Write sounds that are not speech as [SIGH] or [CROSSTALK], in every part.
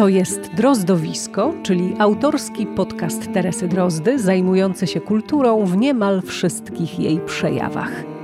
To jest Drozdowisko, czyli autorski podcast Teresy Drozdy, zajmujący się kulturą w niemal wszystkich jej przejawach.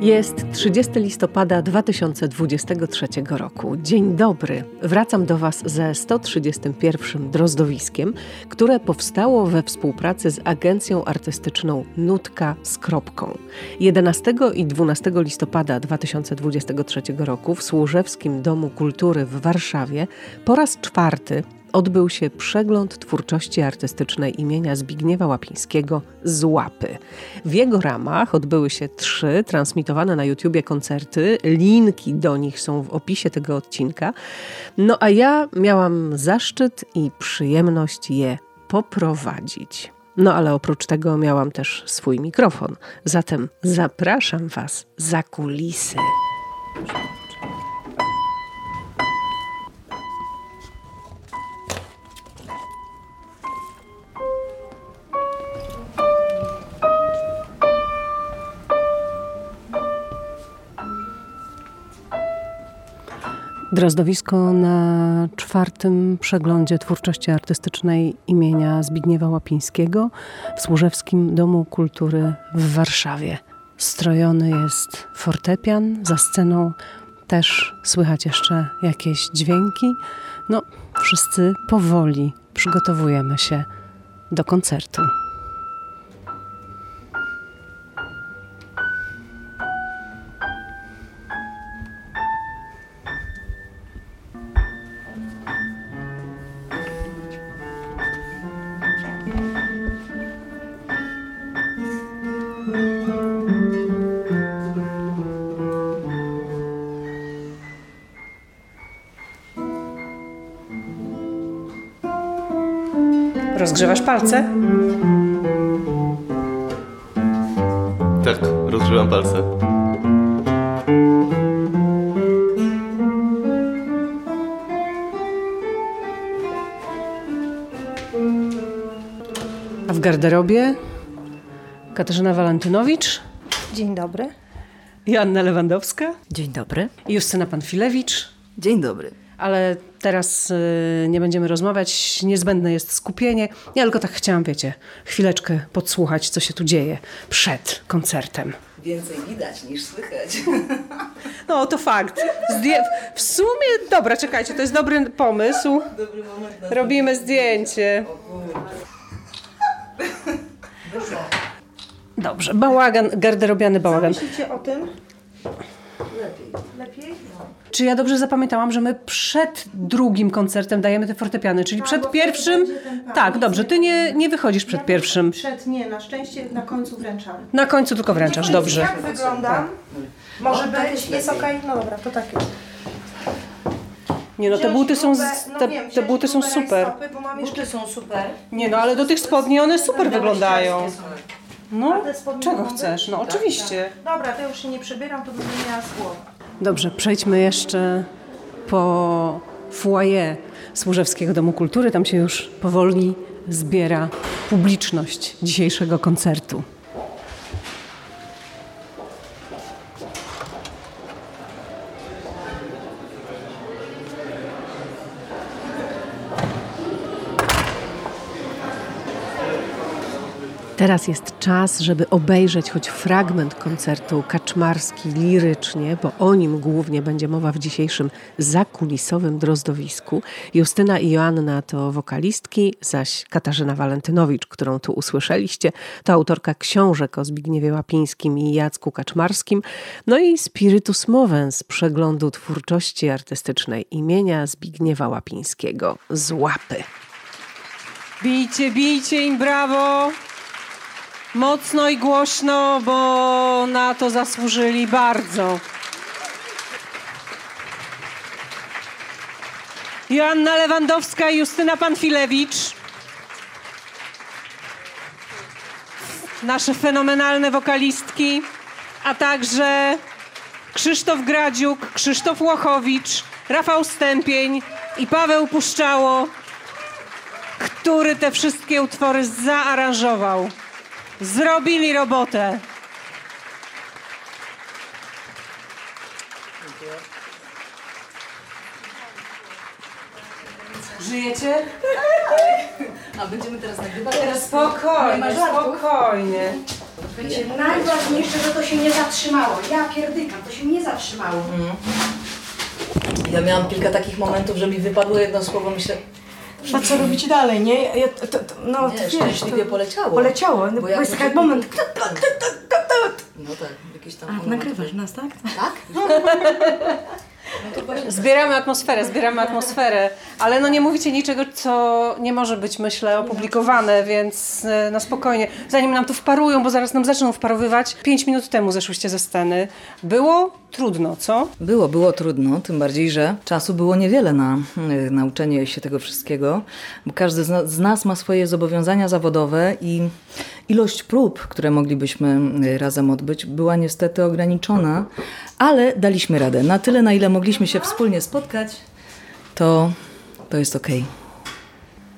Jest 30 listopada 2023 roku. Dzień dobry. Wracam do Was ze 131 Drozdowiskiem, które powstało we współpracy z agencją artystyczną Nutka z Kropką. 11 i 12 listopada 2023 roku w Służewskim Domu Kultury w Warszawie po raz czwarty odbył się przegląd twórczości artystycznej imienia Zbigniewa Łapińskiego z Łapy. W jego ramach odbyły się trzy transmitowane na YouTubie koncerty. Linki do nich są w opisie tego odcinka. No a ja miałam zaszczyt i przyjemność je poprowadzić. No ale oprócz tego miałam też swój mikrofon. Zatem zapraszam Was za kulisy. Drozdowisko na czwartym przeglądzie twórczości artystycznej imienia Zbigniewa Łapińskiego w Służewskim Domu Kultury w Warszawie. Strojony jest fortepian, za sceną też słychać jeszcze jakieś dźwięki. No, wszyscy powoli przygotowujemy się do koncertu. Rozgrzewasz palce? Tak, rozgrzewam palce. A w garderobie Katarzyna Walentynowicz, Dzień dobry. Joanna Lewandowska Dzień dobry. i Justyna Panfilewicz. Dzień dobry. Ale teraz y, nie będziemy rozmawiać, niezbędne jest skupienie. Ja tylko tak chciałam, wiecie, chwileczkę podsłuchać, co się tu dzieje przed koncertem. Więcej widać niż słychać. No, to fakt. Zdję- w sumie, dobra, czekajcie, to jest dobry pomysł. Dobry moment na Robimy zdjęcie. Dobrze, bałagan, garderobiany bałagan. Myślicie o tym? lepiej. Lepiej? Czy ja dobrze zapamiętałam, że my przed drugim koncertem dajemy te fortepiany, czyli przed pierwszym... Tak, dobrze, ty nie, nie wychodzisz przed pierwszym. Przed nie, na szczęście na końcu wręczam. Na końcu tylko wręczasz, dobrze. Jak wyglądam? Może być, jest okej? No dobra, to tak jest. Nie no, te buty są, no te, te buty są super. rajstopy, bo mam jeszcze Buty są super. Nie no, ale do tych spodni one super wyglądają. No, czego chcesz? No oczywiście. Dobra, to już się nie przebieram, to będę miała z głowy. Dobrze, przejdźmy jeszcze po foyer Służewskiego Domu Kultury. Tam się już powoli zbiera publiczność dzisiejszego koncertu. Teraz jest czas, żeby obejrzeć choć fragment koncertu kaczmarski lirycznie, bo o nim głównie będzie mowa w dzisiejszym zakulisowym drozdowisku. Justyna i Joanna to wokalistki, zaś Katarzyna Walentynowicz, którą tu usłyszeliście, to autorka książek o Zbigniewie Łapińskim i Jacku Kaczmarskim, no i Spiritus Movens, przeglądu twórczości artystycznej imienia Zbigniewa Łapińskiego z łapy. Bijcie, bijcie im brawo! Mocno i głośno, bo na to zasłużyli bardzo. Joanna Lewandowska i Justyna Panfilewicz. Nasze fenomenalne wokalistki, a także Krzysztof Gradziuk, Krzysztof Łochowicz, Rafał Stępień i Paweł Puszczało, który te wszystkie utwory zaaranżował. Zrobili robotę. Żyjecie? A będziemy teraz nagrywać? Teraz spokojnie, spokojnie. Wiecie, najważniejsze, że to się nie zatrzymało. Ja pierdykam, to się nie zatrzymało. Ja miałam kilka takich momentów, że mi wypadło jedno słowo, myślę, A co robić dalej, nie? Ja, to, to, no, nie, wiesz, to poleciało. poleciało. No, Bo jest taki moment. No tak, jakieś tam A, nagrywasz nas, tak? Tak? [LAUGHS] Zbieramy atmosferę, zbieramy atmosferę, ale no nie mówicie niczego, co nie może być, myślę, opublikowane, więc e, na spokojnie. Zanim nam tu wparują, bo zaraz nam zaczną wparowywać, pięć minut temu zeszłyście ze sceny. Było trudno, co? Było, było trudno, tym bardziej, że czasu było niewiele na y, nauczenie się tego wszystkiego, bo każdy z, na, z nas ma swoje zobowiązania zawodowe i ilość prób, które moglibyśmy y, razem odbyć, była niestety ograniczona, ale daliśmy radę. Na tyle, na ile mogliśmy się wspólnie spotkać, to, to jest okej.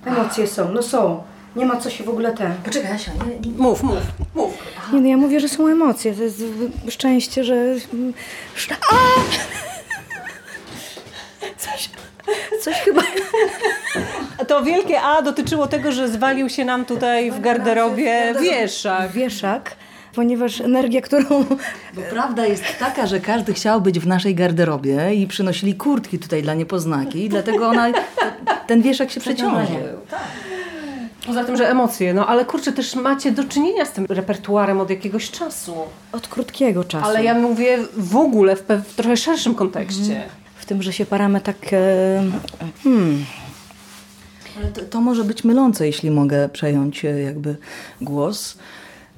Emocje są, no są. Nie ma co się w ogóle ten. Poczekaj, Asia, nie, Mów, mów, mów. Nie, no ja mówię, że są emocje. To jest szczęście, że. A! Coś, coś chyba. To wielkie A dotyczyło tego, że zwalił się nam tutaj w garderobie wieszak. Wieszak, ponieważ energia, którą. Bo prawda jest taka, że każdy chciał być w naszej garderobie i przynosili kurtki tutaj dla niepoznaki i dlatego ona, ten wieszak się przeciążył. Poza tym, że emocje, no ale kurczę, też macie do czynienia z tym repertuarem od jakiegoś czasu. Od krótkiego czasu. Ale ja mówię w ogóle w, w trochę szerszym kontekście. W tym, że się paramy tak. E, hmm. Ale to, to może być mylące, jeśli mogę przejąć e, jakby głos,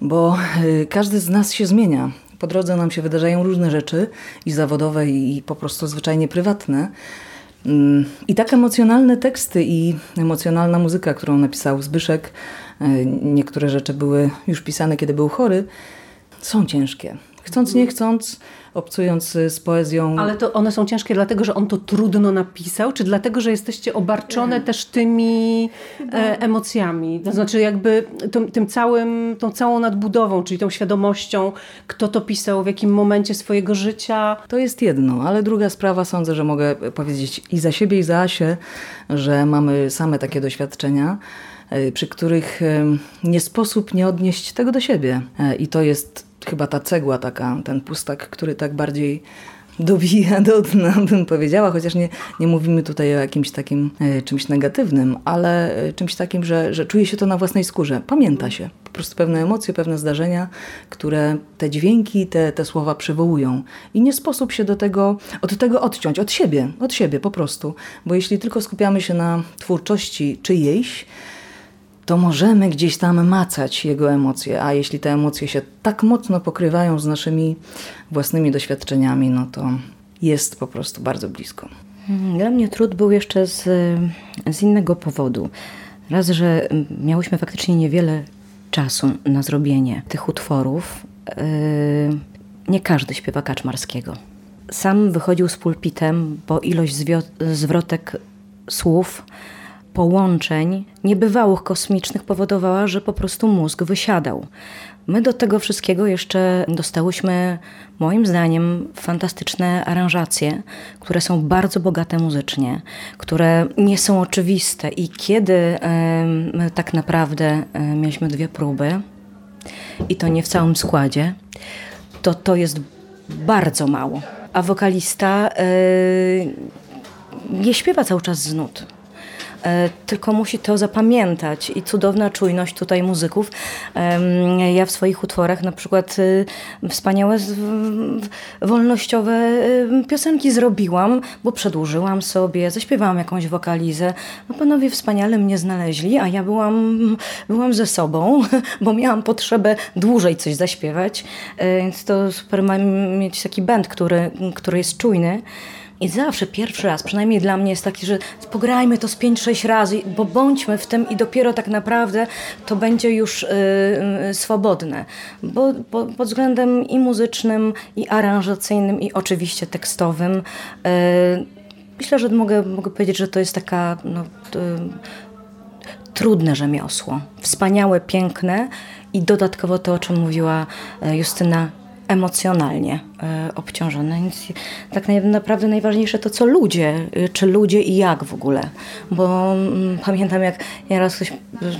bo e, każdy z nas się zmienia. Po drodze nam się wydarzają różne rzeczy i zawodowe, i po prostu zwyczajnie prywatne. I tak emocjonalne teksty i emocjonalna muzyka, którą napisał Zbyszek, e, niektóre rzeczy były już pisane, kiedy był chory, są ciężkie. Chcąc, nie chcąc, obcując e, z poezją. Ale to one są ciężkie dlatego, że on to trudno napisał, czy dlatego, że jesteście obarczone też tymi e, emocjami? To znaczy jakby tym, tym całym, tą całą nadbudową, czyli tą świadomością, kto to pisał, w jakim momencie swojego życia. To jest jedno, ale druga sprawa, sądzę, że mogę powiedzieć i za siebie, i za Asię, że mamy same takie doświadczenia, e, przy których e, nie sposób nie odnieść tego do siebie. E, I to jest chyba ta cegła taka, ten pustak, który tak bardziej dobija do dna, [LAUGHS] bym powiedziała, chociaż nie, nie mówimy tutaj o jakimś takim e, czymś negatywnym, ale e, czymś takim, że, że czuje się to na własnej skórze. Pamięta się po prostu pewne emocje, pewne zdarzenia, które te dźwięki, te, te słowa przywołują. I nie sposób się do tego, od tego odciąć, od siebie, od siebie po prostu. Bo jeśli tylko skupiamy się na twórczości czyjejś, to możemy gdzieś tam macać jego emocje, a jeśli te emocje się tak mocno pokrywają z naszymi własnymi doświadczeniami, no to jest po prostu bardzo blisko. Mm, Dla mnie trud był jeszcze z, z innego powodu. Raz, że mm, miałyśmy faktycznie niewiele czasu na zrobienie tych utworów. Yy, nie każdy śpiewa Kaczmarskiego. Sam wychodził z pulpitem, bo ilość zwrotek słów, połączeń niebywałych kosmicznych powodowała, że po prostu mózg wysiadał. My do tego wszystkiego jeszcze dostałyśmy, moim zdaniem, fantastyczne aranżacje, które są bardzo bogate muzycznie, które nie są oczywiste. I kiedy my tak naprawdę em, mieliśmy dwie próby, i to nie w całym składzie, to to jest bardzo mało. A wokalista e, nie śpiewa cały czas z nut. E, Tylko musi to zapamiętać i cudowna czujność tutaj muzyków. Ja w swoich utworach na przykład e, wspaniałe wolnościowe e, piosenki zrobiłam, bo przedłużyłam sobie, zaśpiewałam jakąś wokalizę. No panowie wspaniale mnie znaleźli, a ja byłam, byłam ze sobą, [LAUGHS] bo miałam potrzebę dłużej coś zaśpiewać. E, Więc to super mieć taki band, który, który jest czujny. I zawsze pierwszy raz, przynajmniej dla mnie jest taki, że pograjmy to z 5-6 razy, bo bądźmy w tym i dopiero tak naprawdę to będzie już y, y, swobodne. Bo, bo pod względem i muzycznym, i aranżacyjnym, i oczywiście tekstowym. Y, myślę, że mogę, mogę powiedzieć, że to jest taka no, y, trudne rzemiosło. Wspaniałe, piękne i dodatkowo to, o czym mówiła e, Justyna, emocjonalnie e, obciążone. Więc tak naprawdę najważniejsze to, co ludzie, e, czy ludzie i jak w ogóle. Bo mm, pamiętam, jak nieraz ktoś,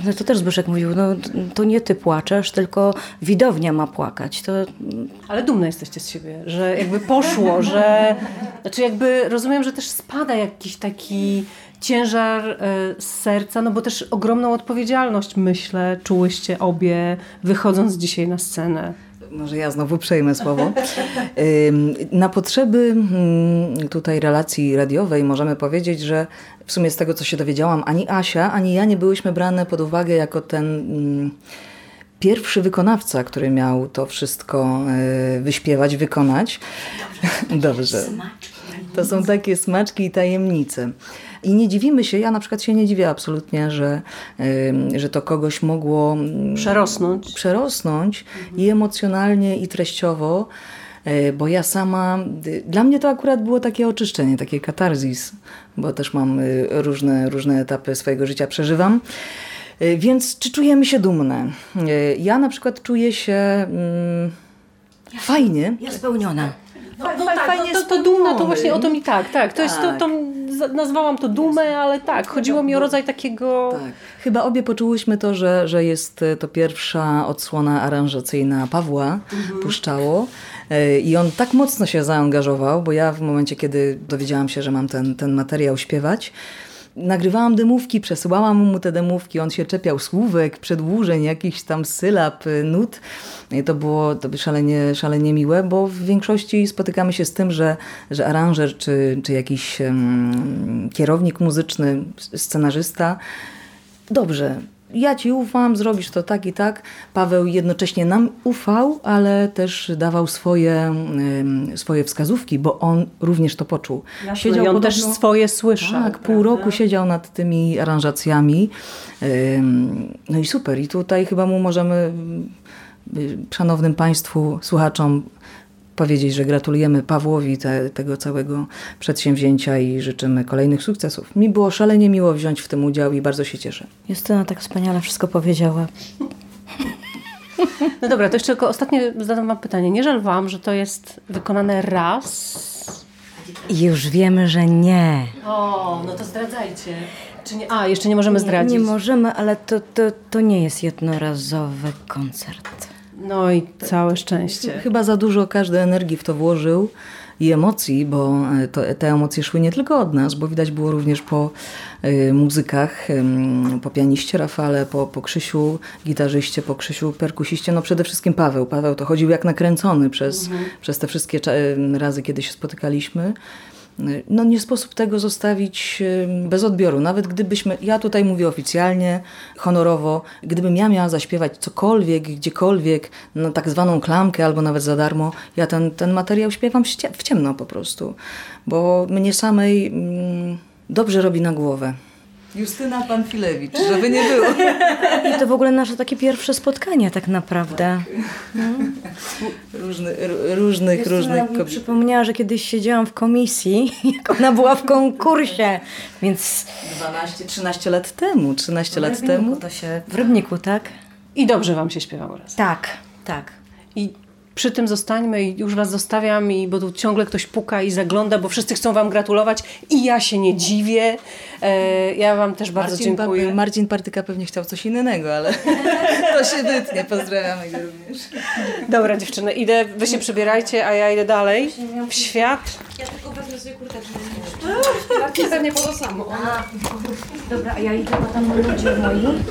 no to też Zbyszek mówił, no to nie ty płaczesz, tylko widownia ma płakać. To... Ale dumne jesteście z siebie, że jakby poszło, że... Znaczy jakby rozumiem, że też spada jakiś taki ciężar e, z serca, no bo też ogromną odpowiedzialność, myślę, czułyście obie, wychodząc dzisiaj na scenę. Może ja znowu przejmę słowo. Na potrzeby mm, tutaj relacji radiowej możemy powiedzieć, że w sumie z tego, co się dowiedziałam, ani Asia, ani ja nie byłyśmy brane pod uwagę jako ten mm, pierwszy wykonawca, który miał to wszystko e, wyśpiewać, wykonać. Dobrze. To są takie [LAUGHS] smaczki i tajemnice. I nie dziwimy się, ja na przykład się nie dziwię absolutnie, że, że to kogoś mogło mm, przerosnąć, przerosnąć i emocjonalnie, i treściowo. E, bo ja sama, dla mnie to akurat było takie oczyszczenie, takie katarzis, bo też mam y, różne, różne etapy swojego życia przeżywam. E, więc czy czujemy się dumne? E, ja na przykład czuję się mm, fajnie. Ja spełniona. No, no, tak, fajnie to, to, dumna to właśnie o to mi tak, tak. To tak. jest to, to nazwałam to dumę, ale tak, chodziło mi o rodzaj takiego... Tak. Chyba obie poczułyśmy to, że, że jest to pierwsza odsłona aranżacyjna Pawła mhm. Puszczało e, i on tak mocno się zaangażował, bo ja w momencie, kiedy dowiedziałam się, że mam ten, ten materiał śpiewać, nagrywałam demówki, przesyłałam mu te demówki, on się czepiał słówek, przedłużeń, jakichś tam sylab, nut. I to było, to szalenie, szalenie miłe, bo w większości spotykamy się z tym, że, że aranżer czy, czy jakiś um, kierownik muzyczny, scenarzysta dobrze, ja ci ufam, zrobisz to tak i tak. Paweł jednocześnie nam ufał, ale też dawał swoje, swoje wskazówki, bo on również to poczuł. siedział I on też swoje słyszał. Tak, pół roku siedział nad tymi aranżacjami. No i super. I tutaj chyba mu możemy szanownym Państwu, słuchaczom powiedzieć, że gratulujemy Pawłowi te, tego całego przedsięwzięcia i życzymy kolejnych sukcesów. Mi było szalenie miło wziąć w tym udział i bardzo się cieszę. Justyna tak wspaniale wszystko powiedziała. No dobra, to jeszcze tylko ostatnie zadam wam pytanie. Nie żal wam, że to jest wykonane raz? Już wiemy, że nie. O, no to zdradzajcie. Czy nie? A, jeszcze nie możemy zdradzić. Nie, nie możemy, ale to, to, to nie jest jednorazowy koncert. No i całe szczęście. Chyba za dużo każdy energii w to włożył i emocji, bo e, to, te emocje szły nie tylko od nas, bo widać było również po y, muzykach, y, po pianiście Rafale, po, po Krzysiu gitarzyście, po Krzysiu perkusiście, no przede wszystkim Paweł. Paweł to chodził jak nakręcony przez, mhm. przez te wszystkie razy, kiedy się spotykaliśmy no nie sposób tego zostawić bez odbioru. Nawet gdybyśmy, ja tutaj mówię oficjalnie, honorowo, gdybym ja miała zaśpiewać cokolwiek, gdziekolwiek, na tak zwaną klamkę albo nawet za darmo, ja ten, ten materiał śpiewam w ciemno po prostu, bo mnie samej mm, dobrze robi na głowę. Justyna Panfilewicz, żeby nie było. I to w ogóle nasze takie pierwsze spotkanie tak naprawdę. Hmm? Różny, różnych, Justyna różnych kobiet. przypomniała, że kiedyś siedziałam w komisji, [LAUGHS] jak ona była w konkursie, więc... 12-13 lat temu, 13 lat temu. To się... W Rybniku, tak? I dobrze wam się śpiewało raz. Tak, tak. I przy tym zostańmy i już was zostawiam, i, bo tu ciągle ktoś puka i zagląda, bo wszyscy chcą wam gratulować i ja się nie dziwię. E, ja wam też bardzo Marcin dziękuję. Pa Marcin Partyka pewnie chciał coś innego, ale [LAUGHS] to się wytnie. Pozdrawiamy go również. Dobra dziewczyny, idę, wy się przebierajcie, a ja idę dalej w świat. Ja tylko wezmę sobie kurteczkę. Marcin pewnie po to samo. Dobra, a ja idę, bo tam ludzie moi.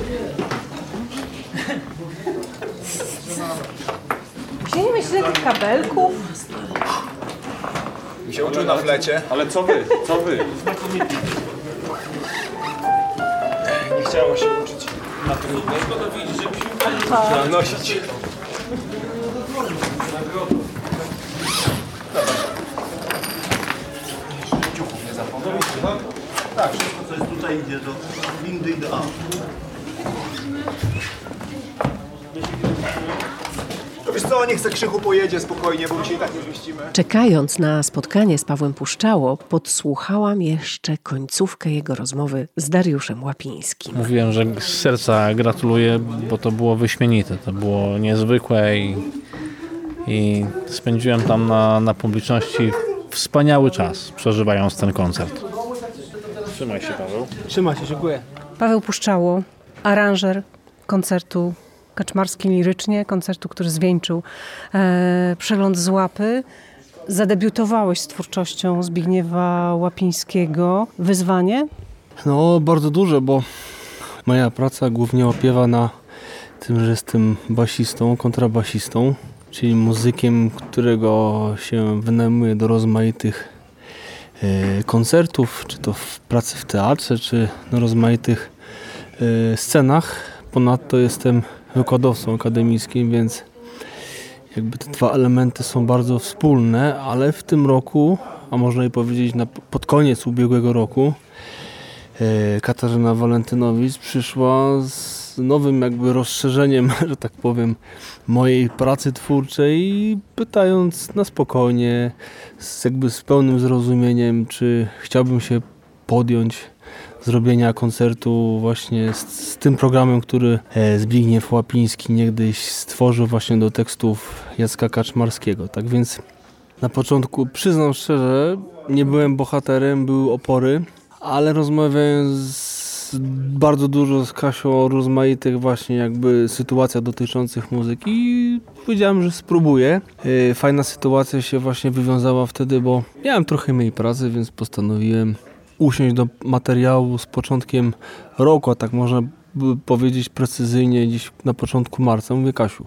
Gdzie nie myślę tych kabelków? Mi się uczył na flecie. Ale co wy? Co wy? Nie chciało się uczyć na trudnej. Trzeba nosić. Ciuchów nie zapomnij. Tak, wszystko co jest tutaj idzie do windy i do auta. Wiesz co, niech se Krzychu pojedzie spokojnie, bo my się i tak nie zmieścimy. Czekając na spotkanie z Pawłem Puszczało, podsłuchałam jeszcze końcówkę jego rozmowy z Dariuszem Łapińskim. Mówiłem, że z serca gratuluję, bo to było wyśmienite, to było niezwykłe i i spędziłem tam na, na publiczności wspaniały czas, przeżywając ten koncert. Trzymaj się, Paweł. Trzymaj się, dziękuję. Paweł Puszczało, aranżer koncertu Kaczmarski Lirycznie, koncertu, który zwieńczył e, przegląd z łapy. Zadebiutowałeś z twórczością Zbigniewa Łapińskiego. Wyzwanie? No, bardzo duże, bo moja praca głównie opiewa na tym, że jestem basistą, kontrabasistą, czyli muzykiem, którego się wynajmuje do rozmaitych e, koncertów, czy to w pracy w teatrze, czy na rozmaitych e, scenach. Ponadto jestem wykładowcą akademickim, więc jakby te dwa elementy są bardzo wspólne, ale w tym roku, a można i powiedzieć na, pod koniec ubiegłego roku, e, Katarzyna Walentynowicz przyszła z nowym jakby rozszerzeniem, [LAUGHS] że tak powiem, mojej pracy twórczej, pytając na spokojnie, z, jakby z pełnym zrozumieniem, czy chciałbym się podjąć zrobienia koncertu właśnie z, z tym programem, który e, Zbigniew Łapiński niegdyś stworzył właśnie do tekstów Jacka Kaczmarskiego. Tak więc na początku przyznam szczerze, nie byłem bohaterem, były opory, ale rozmawiałem z bardzo dużo z Kasią o rozmaitych właśnie jakby sytuacjach dotyczących muzyki i powiedziałem, że spróbuję. E, fajna sytuacja się właśnie wywiązała wtedy, bo miałem trochę mniej pracy, więc postanowiłem usiąść do materiału z początkiem roku, a tak można by powiedzieć precyzyjnie gdzieś na początku marca. Mówię Kasiu,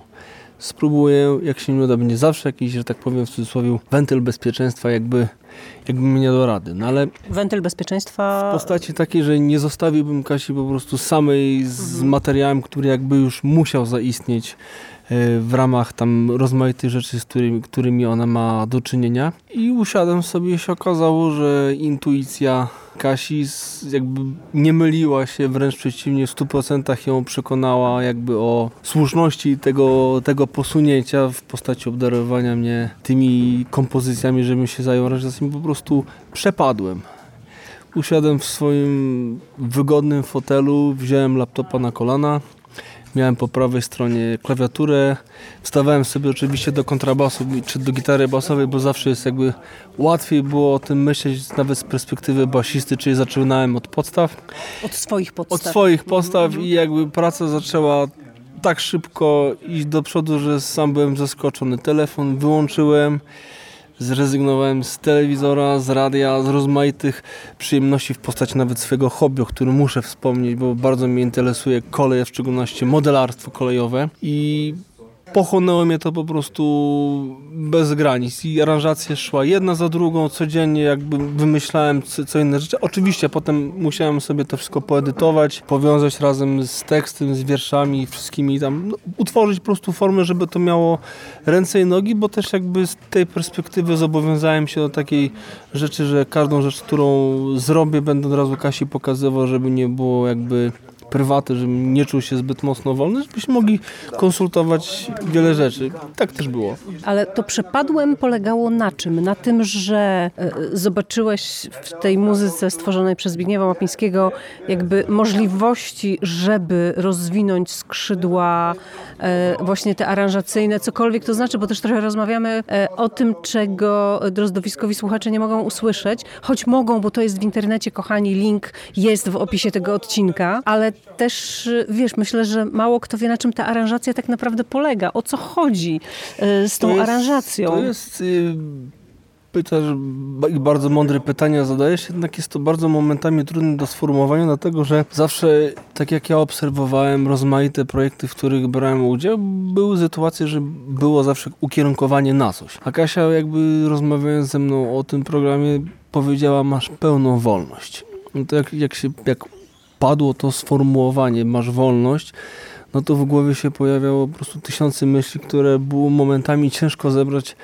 spróbuję, jak się nie uda, będzie zawsze jakiś, że tak powiem w cudzysłowie, wentyl bezpieczeństwa, jakby, jakby mnie do rady. No ale Wentyl bezpieczeństwa. w postaci takiej, że nie zostawiłbym Kasi po prostu samej z materiałem, który jakby już musiał zaistnieć w ramach tam rozmaitych rzeczy, z którymi, którymi ona ma do czynienia. I usiadłem sobie się okazało, że intuicja Kasi jakby nie myliła się, wręcz przeciwnie, w 100% ją przekonała jakby o słuszności tego, tego posunięcia w postaci obdarowania mnie tymi kompozycjami, żebym się zajął realizacją. Po prostu przepadłem. Usiadłem w swoim wygodnym fotelu, wziąłem laptopa na kolana, miałem po prawej stronie klawiaturę, wstawałem sobie oczywiście do kontrabasu czy do gitary basowej, bo zawsze jest jakby łatwiej było o tym myśleć nawet z perspektywy basisty, czyli zaczynałem od podstaw Od swoich podstaw. od swoich postaw i jakby praca zaczęła tak szybko iść do przodu, że sam byłem zaskoczony. Telefon wyłączyłem, zrezygnowałem z telewizora, z radia, z rozmaitych przyjemności w postaci nawet swojego hobby, o którym muszę wspomnieć, bo bardzo mnie interesuje koleje, w szczególności modelarstwo kolejowe. I pochłonęło mnie to po prostu bez granic i aranżacja szła jedna za drugą, codziennie jakby wymyślałem co, inne rzeczy. Oczywiście potem musiałem sobie to wszystko poedytować, powiązać razem z tekstem, z wierszami, wszystkimi tam, no, utworzyć po prostu formę, żeby to miało ręce i nogi, bo też jakby z tej perspektywy zobowiązałem się do takiej rzeczy, że każdą rzecz, którą zrobię, będę od razu Kasi pokazywał, żeby nie było jakby prywaty, żebym nie czuł się zbyt mocno wolny, żebyśmy mogli konsultować wiele rzeczy. Tak też było. Ale to przepadłem polegało na czym? Na tym, że e, zobaczyłeś w tej muzyce stworzonej przez Zbigniewa Łapińskiego jakby możliwości, żeby rozwinąć skrzydła e, właśnie te aranżacyjne, cokolwiek to znaczy, bo też trochę rozmawiamy e, o tym, czego drozdowiskowi słuchacze nie mogą usłyszeć, choć mogą, bo to jest w internecie, kochani, link jest w opisie tego odcinka, ale też, wiesz, myślę, że mało kto wie, na czym ta aranżacja tak naprawdę polega, o co chodzi e, z tą To jest- aranżacją. To jest... Y, pytasz bardzo mądre pytania zadajesz, jednak jest to bardzo momentami trudne do sformułowania, dlatego że zawsze, tak jak ja obserwowałem rozmaite projekty, w których brałem udział, były sytuacje, że było zawsze ukierunkowanie na coś. A Kasia jakby rozmawiając ze mną o tym programie powiedziała, masz pełną wolność. No to jak, jak się, jak padło to sformułowanie, masz wolność, no to w głowie się pojawiało po prostu tysiące myśli, które było momentami ciężko zebrać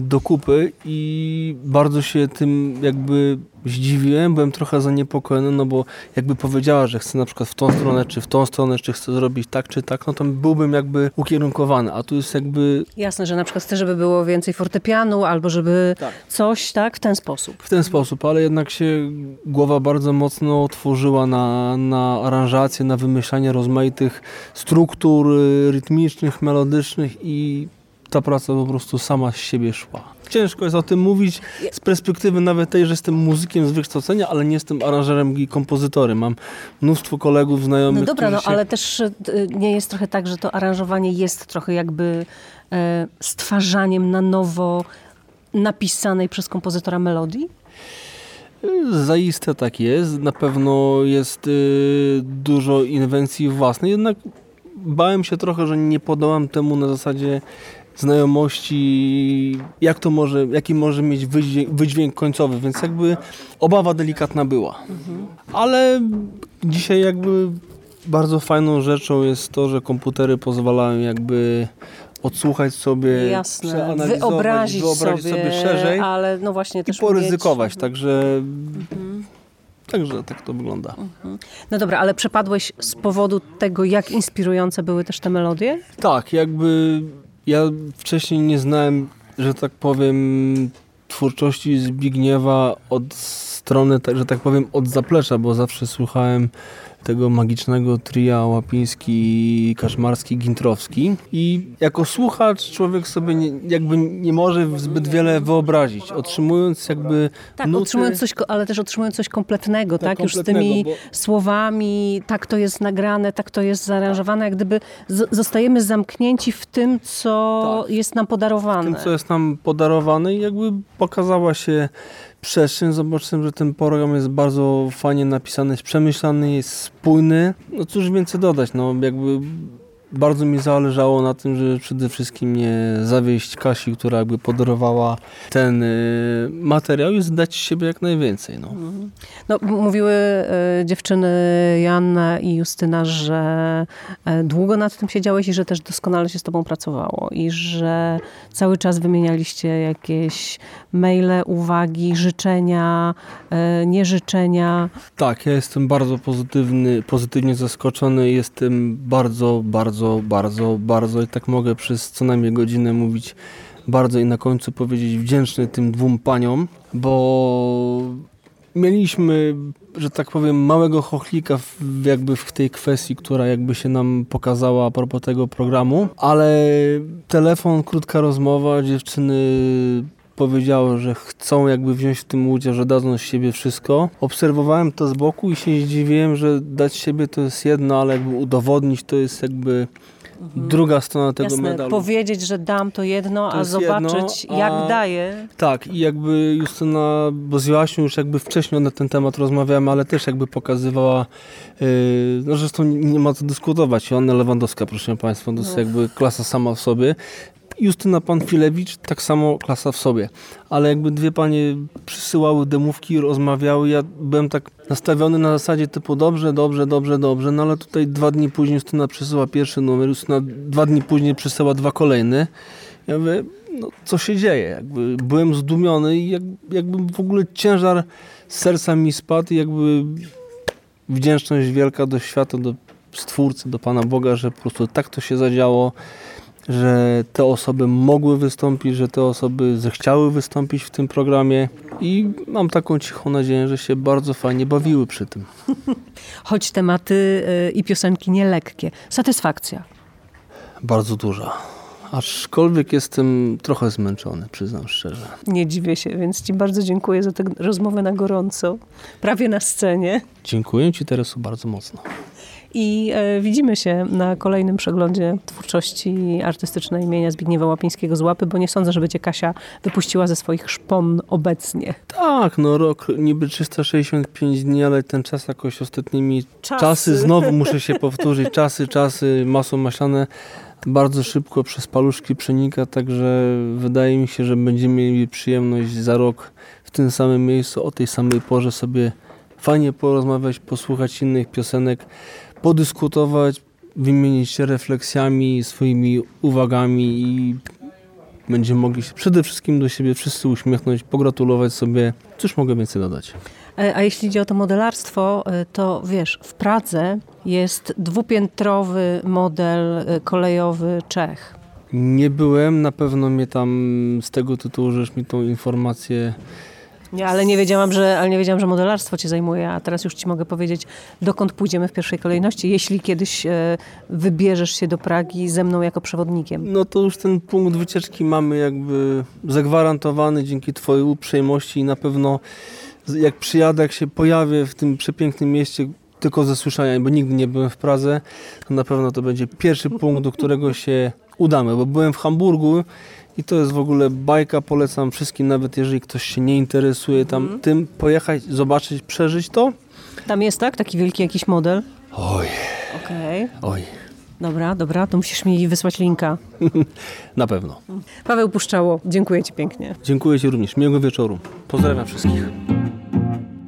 do kupy i bardzo się tym jakby zdziwiłem, byłem trochę zaniepokojony, no bo jakby powiedziała, że chce na przykład w tą stronę, czy w tą stronę, czy chce zrobić tak, czy tak, no to byłbym jakby ukierunkowany, a tu jest jakby Jasne, że na przykład chce, żeby było więcej fortepianu, albo żeby Tak. coś, tak, w ten sposób. w ten sposób, ale jednak się głowa bardzo mocno otworzyła na, na aranżację, na wymyślanie rozmaitych struktur y, rytmicznych, melodycznych i ta praca po prostu sama z siebie szła. Ciężko jest o tym mówić z perspektywy nawet tej, że jestem muzykiem z wykształcenia, ale nie jestem aranżerem i kompozytorem. Mam mnóstwo kolegów, znajomych, No dobra, no się... ale też y, nie jest trochę tak, że to aranżowanie jest trochę jakby e, stwarzaniem na nowo napisanej przez kompozytora melodii? Zaiste tak jest. Na pewno jest y, dużo inwencji własnej, jednak bałem się trochę, że nie podałam temu na zasadzie znajomości, jak to może, jaki może mieć wydźwięk, wydźwięk końcowy, więc jakby obawa delikatna była. Ale dzisiaj jakby bardzo fajną rzeczą jest to, że komputery pozwalają jakby odsłuchać sobie, Jasne, przeanalizować, wyobrazić, wyobrazić sobie, szerzej ale no właśnie i też poryzykować, umieć- także, także tak to wygląda. No dobra, ale przepadłeś z powodu tego, jak inspirujące były też te melodie? Tak, jakby ja wcześniej nie znałem, że tak powiem, twórczości Zbigniewa od strony, tak- że tak powiem, od zaplecza, bo zawsze słuchałem tego magicznego tria Łapiński, Kaszmarski, Gintrowski i jako słuchacz człowiek sobie nie, jakby nie może zbyt wiele wyobrazić, otrzymując jakby Tak, nuty, otrzymując coś, ale też otrzymując coś kompletnego, tak? Już z kompletnego, tymi bo- słowami, tak to jest nagrane, tak to jest zaaranżowane, jak gdyby zostajemy zamknięci w tym, co jest nam podarowane. tym, co jest nam podarowane i jakby pokazała się przestrzeń. Zobaczyłem, że ten program jest bardzo fajnie napisany, jest przemyślany, jest spójny. No cóż więcej dodać, no jakby bardzo mi zależało na tym, że przede wszystkim nie zawieść Kasi, która jakby podarowała ten y, materiał i zdać siebie jak najwięcej. No. No, m- mówiły e, dziewczyny Joanna i Justyna, że e, długo nad tym siedziałeś i że też doskonale się z tobą pracowało i że cały czas wymienialiście jakieś maile, uwagi, życzenia, e, nieżyczenia. Tak, ja jestem bardzo pozytywny, pozytywnie zaskoczony. Jestem bardzo, bardzo, bardzo, bardzo i tak mogę przez co najmniej godzinę mówić bardzo i na końcu powiedzieć wdzięczny tym dwóm paniom, bo mieliśmy, że tak powiem, małego chochlika w, jakby w tej kwestii, która jakby się nam pokazała a propos tego programu, ale telefon, krótka rozmowa, dziewczyny powiedziały, że chcą jakby wziąć w tym udział, że dadzą z siebie wszystko. Obserwowałem to z boku i się zdziwiłem, że dać siebie to jest jedno, ale jakby udowodnić to jest jakby druga strona tego Jasne, medalu. powiedzieć, że dam to jedno, To a zobaczyć jedno, jak a- daję. Tak, i jakby Justyna, bo z Joasią już jakby wcześniej na ten temat rozmawiałem, ale też jakby pokazywała, yy, no zresztą nie ma co dyskutować, Joanna Lewandowska, proszę Państwa, to jest No. jakby klasa sama w sobie. Justyna Panfilewicz, tak samo klasa w sobie. Ale jakby dwie panie przysyłały demówki, rozmawiały, ja byłem tak nastawiony na zasadzie typu dobrze, dobrze, dobrze, dobrze, no ale tutaj dwa dni później Justyna przysyła pierwszy numer, Justyna dwa dni później przysyła dwa kolejne. Ja mówię, no co się dzieje? Jakby byłem zdumiony i jak, jakby w ogóle ciężar serca mi spadł i jakby wdzięczność wielka do świata, do Stwórcy, do Pana Boga, że po prostu tak to się zadziało, że te osoby mogły wystąpić, że te osoby zechciały wystąpić w tym programie i mam taką cichą nadzieję, że się bardzo fajnie bawiły przy tym. [LAUGHS] Choć tematy y, i piosenki nielekkie. Satysfakcja. Bardzo duża. Aczkolwiek jestem trochę zmęczony, przyznam szczerze. Nie dziwię się, więc Ci bardzo dziękuję za tę rozmowę na gorąco, prawie na scenie. Dziękuję Ci Teresu bardzo mocno. I e, widzimy się na kolejnym przeglądzie twórczości artystycznej imienia Zbigniewa Łapińskiego z Łapy, bo nie sądzę, żeby Cię Kasia wypuściła ze swoich szpon obecnie. Tak, no rok niby 365 dni, ale ten czas jakoś ostatnimi Czasy. czasy, [LAUGHS] znowu muszę się powtórzyć, czasy, czasy, masło maślane bardzo szybko przez paluszki przenika, także wydaje mi się, że będziemy mieli przyjemność za rok w tym samym miejscu, o tej samej porze sobie fajnie porozmawiać, posłuchać innych piosenek, podyskutować, wymienić się refleksjami, swoimi uwagami i będziemy mogli się przede wszystkim do siebie wszyscy uśmiechnąć, pogratulować sobie. Cóż mogę więcej dodać? E, A jeśli idzie o to modelarstwo, e, to wiesz, w Pradze jest dwupiętrowy model e, kolejowy Czech. Nie byłem, na pewno mnie tam z tego tytułu, żeś mi tą informację Nie, ale nie wiedziałam, że, ale nie wiedziałam, że modelarstwo cię zajmuje, a teraz już ci mogę powiedzieć, dokąd pójdziemy w pierwszej kolejności, jeśli kiedyś e, wybierzesz się do Pragi ze mną jako przewodnikiem. No to już ten punkt wycieczki mamy jakby zagwarantowany dzięki twojej uprzejmości i na pewno jak przyjadę, jak się pojawię w tym przepięknym mieście, tylko ze słyszenia, bo nigdy nie byłem w Pradze, to na pewno to będzie pierwszy punkt, do którego się udamy, bo byłem w Hamburgu i to jest w ogóle bajka, polecam wszystkim, nawet jeżeli ktoś się nie interesuje tam Mhm. tym, pojechać, zobaczyć, przeżyć to. Tam jest, tak? Taki wielki jakiś model? Oj, Okej. oj, Dobra, dobra, to musisz mi wysłać linka. [LAUGHS] na pewno. Paweł Puszczało, dziękuję ci pięknie. Dziękuję Ci również, miłego wieczoru. Pozdrawiam wszystkich.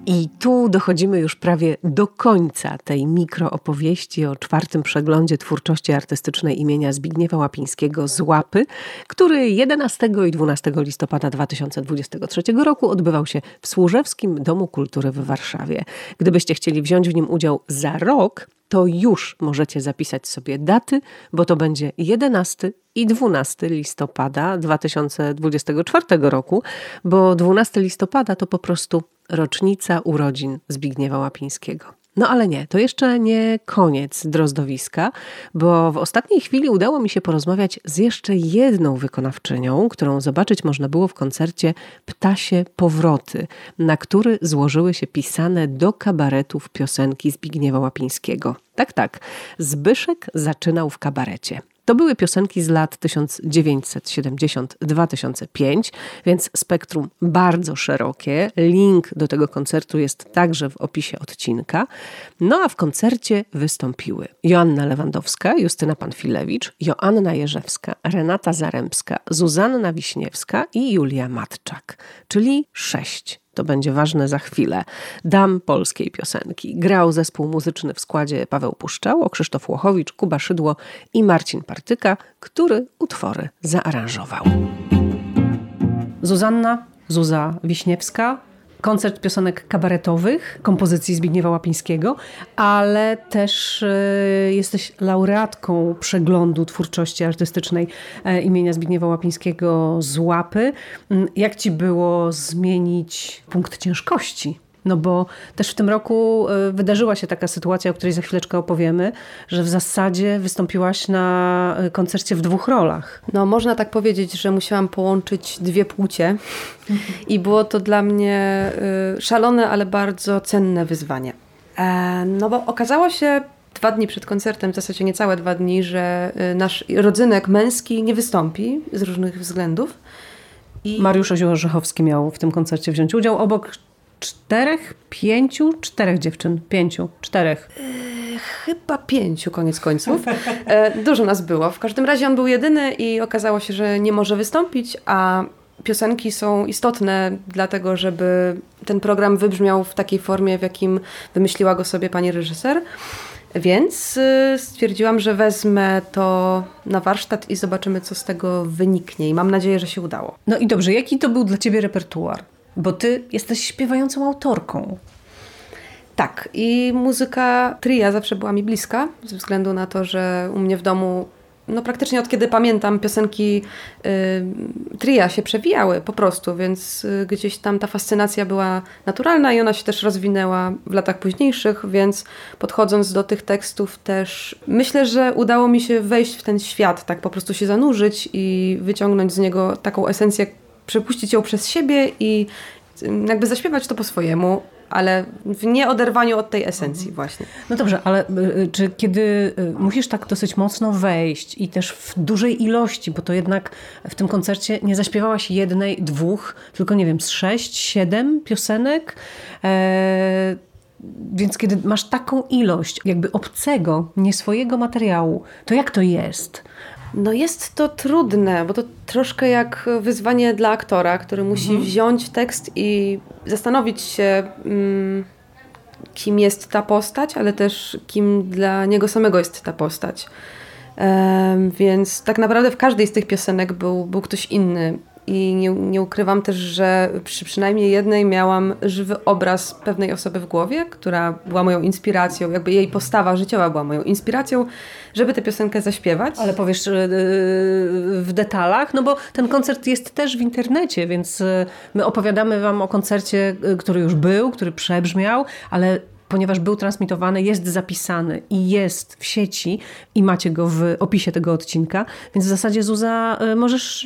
I tu dochodzimy już prawie do końca tej mikroopowieści o czwartym przeglądzie twórczości artystycznej imienia Zbigniewa Łapińskiego z Łapy, który 11 i 12 listopada 2023 roku odbywał się w Służewskim Domu Kultury w Warszawie. Gdybyście chcieli wziąć w nim udział za rok, to już możecie zapisać sobie daty, bo to będzie 11 i 12 listopada 2024 roku, bo 12 listopada to po prostu rocznica urodzin Zbigniewa Łapińskiego. No ale nie, to jeszcze nie koniec drozdowiska, bo w ostatniej chwili udało mi się porozmawiać z jeszcze jedną wykonawczynią, którą zobaczyć można było w koncercie Ptasie Powroty, na który złożyły się pisane do kabaretów piosenki Zbigniewa Łapińskiego. Tak, tak, Zbyszek zaczynał w kabarecie. To były piosenki z lat 1970-2005, więc spektrum bardzo szerokie. Link do tego koncertu jest także w opisie odcinka. No a w koncercie wystąpiły Joanna Lewandowska, Justyna Panfilewicz, Joanna Jerzewska, Renata Zarębska, Zuzanna Wiśniewska i Julia Matczak, czyli sześć to będzie ważne za chwilę. Dam polskiej piosenki. Grał zespół muzyczny w składzie Paweł Puszczało, Krzysztof Łochowicz, Kuba Szydło i Marcin Partyka, który utwory zaaranżował. Zuzanna, Zuza Wiśniewska, koncert piosenek kabaretowych, kompozycji Zbigniewa Łapińskiego, ale też e, jesteś laureatką przeglądu twórczości artystycznej e, imienia Zbigniewa Łapińskiego z Łapy. Mm, Jak ci było zmienić punkt ciężkości? No bo też w tym roku e, wydarzyła się taka sytuacja, o której za chwileczkę opowiemy, że w zasadzie wystąpiłaś na e, koncercie w dwóch rolach. No, można tak powiedzieć, że musiałam połączyć dwie płcie i było to dla mnie y, szalone, ale bardzo cenne wyzwanie. E, no bo okazało się dwa dni przed koncertem, w zasadzie niecałe dwa dni, że y, nasz rodzynek męski nie wystąpi z różnych względów. I Mariusz Orzechowski miał w tym koncercie wziąć udział obok czterech, pięciu, czterech dziewczyn, pięciu, czterech. chyba pięciu koniec końców. [LAUGHS] E, dużo nas było. W każdym razie on był jedyny i okazało się, że nie może wystąpić, a piosenki są istotne dlatego, żeby ten program wybrzmiał w takiej formie, w jakim wymyśliła go sobie pani reżyser. Więc y, stwierdziłam, że wezmę to na warsztat i zobaczymy, co z tego wyniknie. I mam nadzieję, że się udało. No i dobrze, jaki to był dla ciebie repertuar? Bo ty jesteś śpiewającą autorką. Tak, i muzyka tria zawsze była mi bliska, ze względu na to, że u mnie w domu, no praktycznie od kiedy pamiętam, piosenki y, tria się przewijały po prostu, więc y, gdzieś tam ta fascynacja była naturalna i ona się też rozwinęła w latach późniejszych, więc podchodząc do tych tekstów też myślę, że udało mi się wejść w ten świat, tak po prostu się zanurzyć i wyciągnąć z niego taką esencję, przepuścić ją przez siebie i y, jakby zaśpiewać to po swojemu, ale w nieoderwaniu od tej esencji właśnie. No dobrze, ale y, czy kiedy y, musisz tak dosyć mocno wejść i też w dużej ilości, bo to jednak w tym koncercie nie zaśpiewałaś jednej, dwóch, tylko nie wiem, z sześć, siedem piosenek, e, więc kiedy masz taką ilość jakby obcego, nie swojego materiału, to jak to jest? No jest to trudne, bo to troszkę jak wyzwanie dla aktora, który musi wziąć tekst i zastanowić się, mm, kim jest ta postać, ale też kim dla niego samego jest ta postać. Em, więc tak naprawdę w każdej z tych piosenek był, był ktoś inny. I nie, nie ukrywam też, że przy przynajmniej jednej miałam żywy obraz pewnej osoby w głowie, która była moją inspiracją, jakby jej postawa życiowa była moją inspiracją, żeby tę piosenkę zaśpiewać. Ale powiesz yy, w detalach, no bo ten koncert jest też w internecie, więc yy, my opowiadamy Wam o koncercie, yy, który już był, który przebrzmiał, ale ponieważ był transmitowany, jest zapisany i jest w sieci i macie go w opisie tego odcinka, więc w zasadzie Zuza y, możesz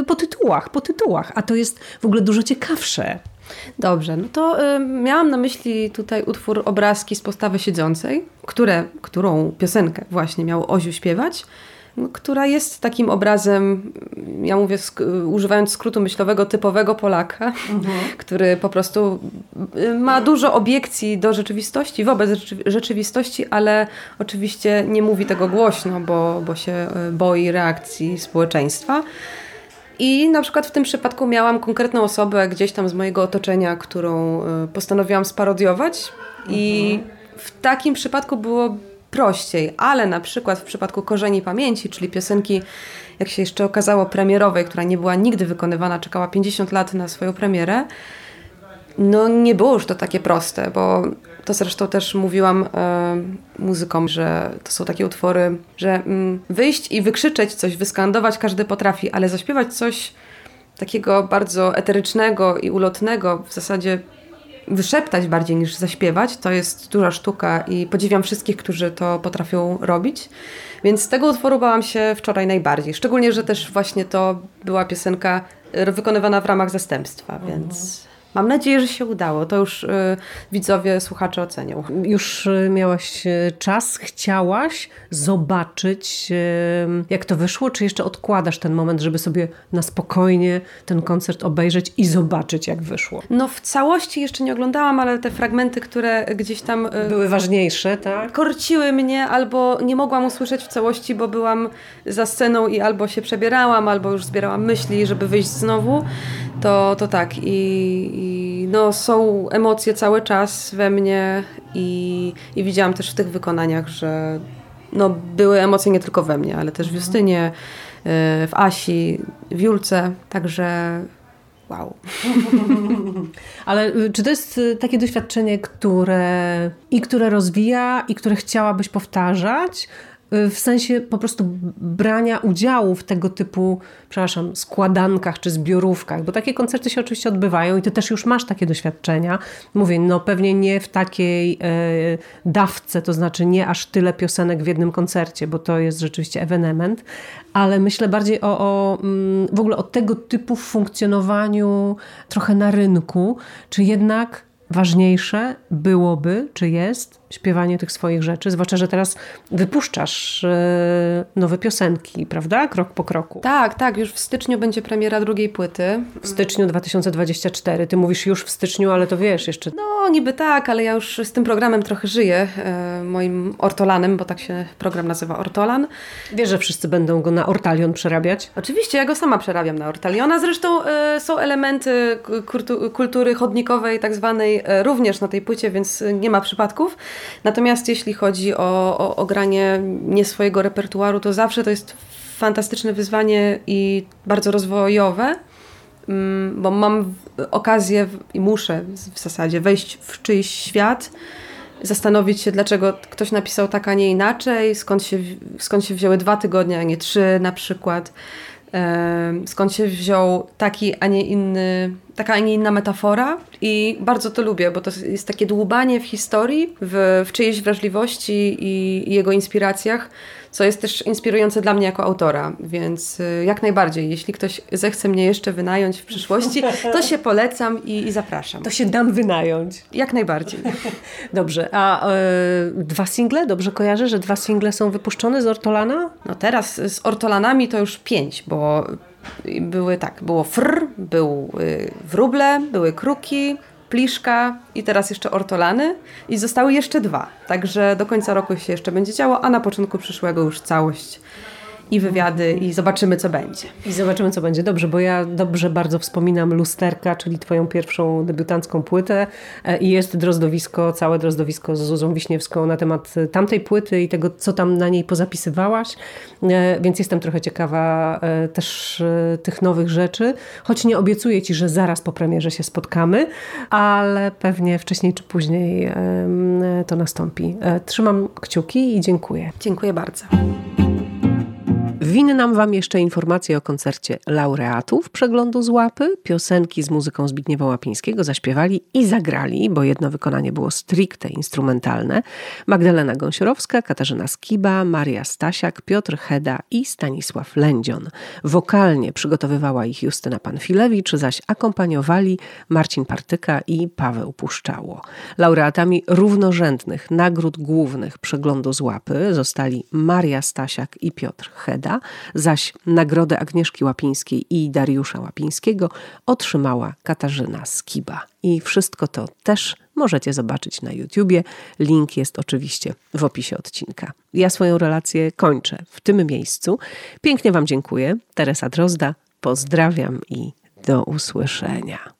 y, po tytułach, po tytułach, a to jest w ogóle dużo ciekawsze. Dobrze, no to y, miałam na myśli tutaj utwór Obrazki z postawy siedzącej, które, którą piosenkę właśnie miał Oziu śpiewać która jest takim obrazem, ja mówię sk używając skrótu myślowego, typowego Polaka, mhm. [LAUGHS] który po prostu y, ma dużo obiekcji do rzeczywistości, wobec rzeczywistości, ale oczywiście nie mówi tego głośno, bo, bo się y, boi reakcji społeczeństwa. I na przykład w tym przypadku miałam konkretną osobę gdzieś tam z mojego otoczenia, którą y, postanowiłam sparodiować. Mhm. I w takim przypadku było prościej, ale na przykład w przypadku Korzeni Pamięci, czyli piosenki, jak się jeszcze okazało, premierowej, która nie była nigdy wykonywana, czekała 50 lat na swoją premierę, no nie było już to takie proste, bo to zresztą też mówiłam e, muzykom, że to są takie utwory, że mm, wyjść i wykrzyczeć coś, wyskandować każdy potrafi, ale zaśpiewać coś takiego bardzo eterycznego i ulotnego, w zasadzie wyszeptać bardziej niż zaśpiewać. To jest duża sztuka i podziwiam wszystkich, którzy to potrafią robić. Więc z tego utworu bałam się wczoraj najbardziej. Szczególnie, że też właśnie to była piosenka wykonywana w ramach zastępstwa, więc Mam nadzieję, że się udało. To już y, widzowie, słuchacze ocenią. Już y, miałaś y, czas, chciałaś zobaczyć, jak to wyszło, czy jeszcze odkładasz ten moment, żeby sobie na spokojnie ten koncert obejrzeć i zobaczyć, jak wyszło? No w całości jeszcze nie oglądałam, ale te fragmenty, które gdzieś tam... Były ważniejsze, tak? Korciły mnie, albo nie mogłam usłyszeć w całości, bo byłam za sceną i albo się przebierałam, albo już zbierałam myśli, żeby wyjść znowu to, to tak. I, I, no, są emocje cały czas we mnie i, i widziałam też w tych wykonaniach, że no, były emocje nie tylko we mnie, ale też w mhm. Justynie, y, w Asi, w Julce, także wow. [LAUGHS] Ale y, czy to jest y, takie doświadczenie, które i które rozwija, i które chciałabyś powtarzać? Y, w sensie po prostu brania udziału w tego typu, przepraszam, składankach czy zbiorówkach, bo takie koncerty się oczywiście odbywają i ty też już masz takie doświadczenia. Mówię, no pewnie nie w takiej e, dawce, to znaczy nie aż tyle piosenek w jednym koncercie, bo to jest rzeczywiście ewenement, ale myślę bardziej o, o mm, w ogóle o tego typu funkcjonowaniu trochę na rynku, czy jednak ważniejsze byłoby, czy jest, śpiewanie tych swoich rzeczy, zwłaszcza, że teraz wypuszczasz e, nowe piosenki, prawda? Krok po kroku. Tak, tak, już w styczniu będzie premiera drugiej płyty. W styczniu 2024. Ty mówisz już w styczniu, ale to wiesz jeszcze. No, niby tak, ale ja już z tym programem trochę żyję, e, moim Ortolanem, bo tak się program nazywa Ortolan. Wiesz, że wszyscy będą go na Ortalion przerabiać? Oczywiście, ja go sama przerabiam na Ortaliona. Zresztą e, są elementy kultury chodnikowej, tak zwanej, również na tej płycie, więc nie ma przypadków. Natomiast jeśli chodzi o, o, o granie nie swojego repertuaru, to zawsze to jest fantastyczne wyzwanie i bardzo rozwojowe, mm, bo mam okazję i muszę w zasadzie wejść w czyjś świat, zastanowić się, dlaczego ktoś napisał tak, a nie inaczej, skąd się, skąd się wzięły dwa tygodnie, a nie trzy na przykład skąd się wziął taki, a nie inny, taka, a nie inna metafora i bardzo to lubię, bo to jest takie dłubanie w historii, w, w czyjejś wrażliwości i, i jego inspiracjach, co jest też inspirujące dla mnie jako autora, więc y, jak najbardziej, jeśli ktoś zechce mnie jeszcze wynająć w przyszłości, to się polecam i, i zapraszam. To się dam wynająć. Jak najbardziej. [LAUGHS] Dobrze, a y, dwa single? Dobrze kojarzę, że dwa single są wypuszczone z Ortolana? No teraz z Ortolanami to już pięć, bo były tak, było fr, był y, wróble, były kruki, pliszka i teraz jeszcze ortolany i zostały jeszcze dwa. Także do końca roku się jeszcze będzie działo, a na początku przyszłego już całość. I wywiady i zobaczymy, co będzie. I zobaczymy, co będzie. Dobrze, bo ja dobrze bardzo wspominam Lusterka, czyli twoją pierwszą debiutancką płytę e, i jest drozdowisko, całe drozdowisko z Zuzą Wiśniewską na temat tamtej płyty i tego, co tam na niej pozapisywałaś, e, więc jestem trochę ciekawa e, też tych nowych rzeczy, choć nie obiecuję ci, że zaraz po premierze się spotkamy, ale pewnie wcześniej czy później to nastąpi. Trzymam kciuki i dziękuję. Dziękuję bardzo. Winnam Wam jeszcze informacje o koncercie laureatów przeglądu z łapy. Piosenki z muzyką Zbigniewa Łapińskiego zaśpiewali i zagrali, bo jedno wykonanie było stricte instrumentalne. Magdalena Gąsiorowska, Katarzyna Skiba, Maria Stasiak, Piotr Heda i Stanisław Lędzion. Wokalnie przygotowywała ich Justyna Panfilewicz, zaś akompaniowali Marcin Partyka i Paweł Puszczało. Laureatami równorzędnych nagród głównych przeglądu z łapy zostali Maria Stasiak i Piotr Heda zaś nagrodę Agnieszki Łapińskiej i Dariusza Łapińskiego otrzymała Katarzyna Skiba. I wszystko to też możecie zobaczyć na YouTubie. Link jest oczywiście w opisie odcinka. Ja swoją relację kończę w tym miejscu. Pięknie Wam dziękuję. Teresa Drozda, pozdrawiam i do usłyszenia.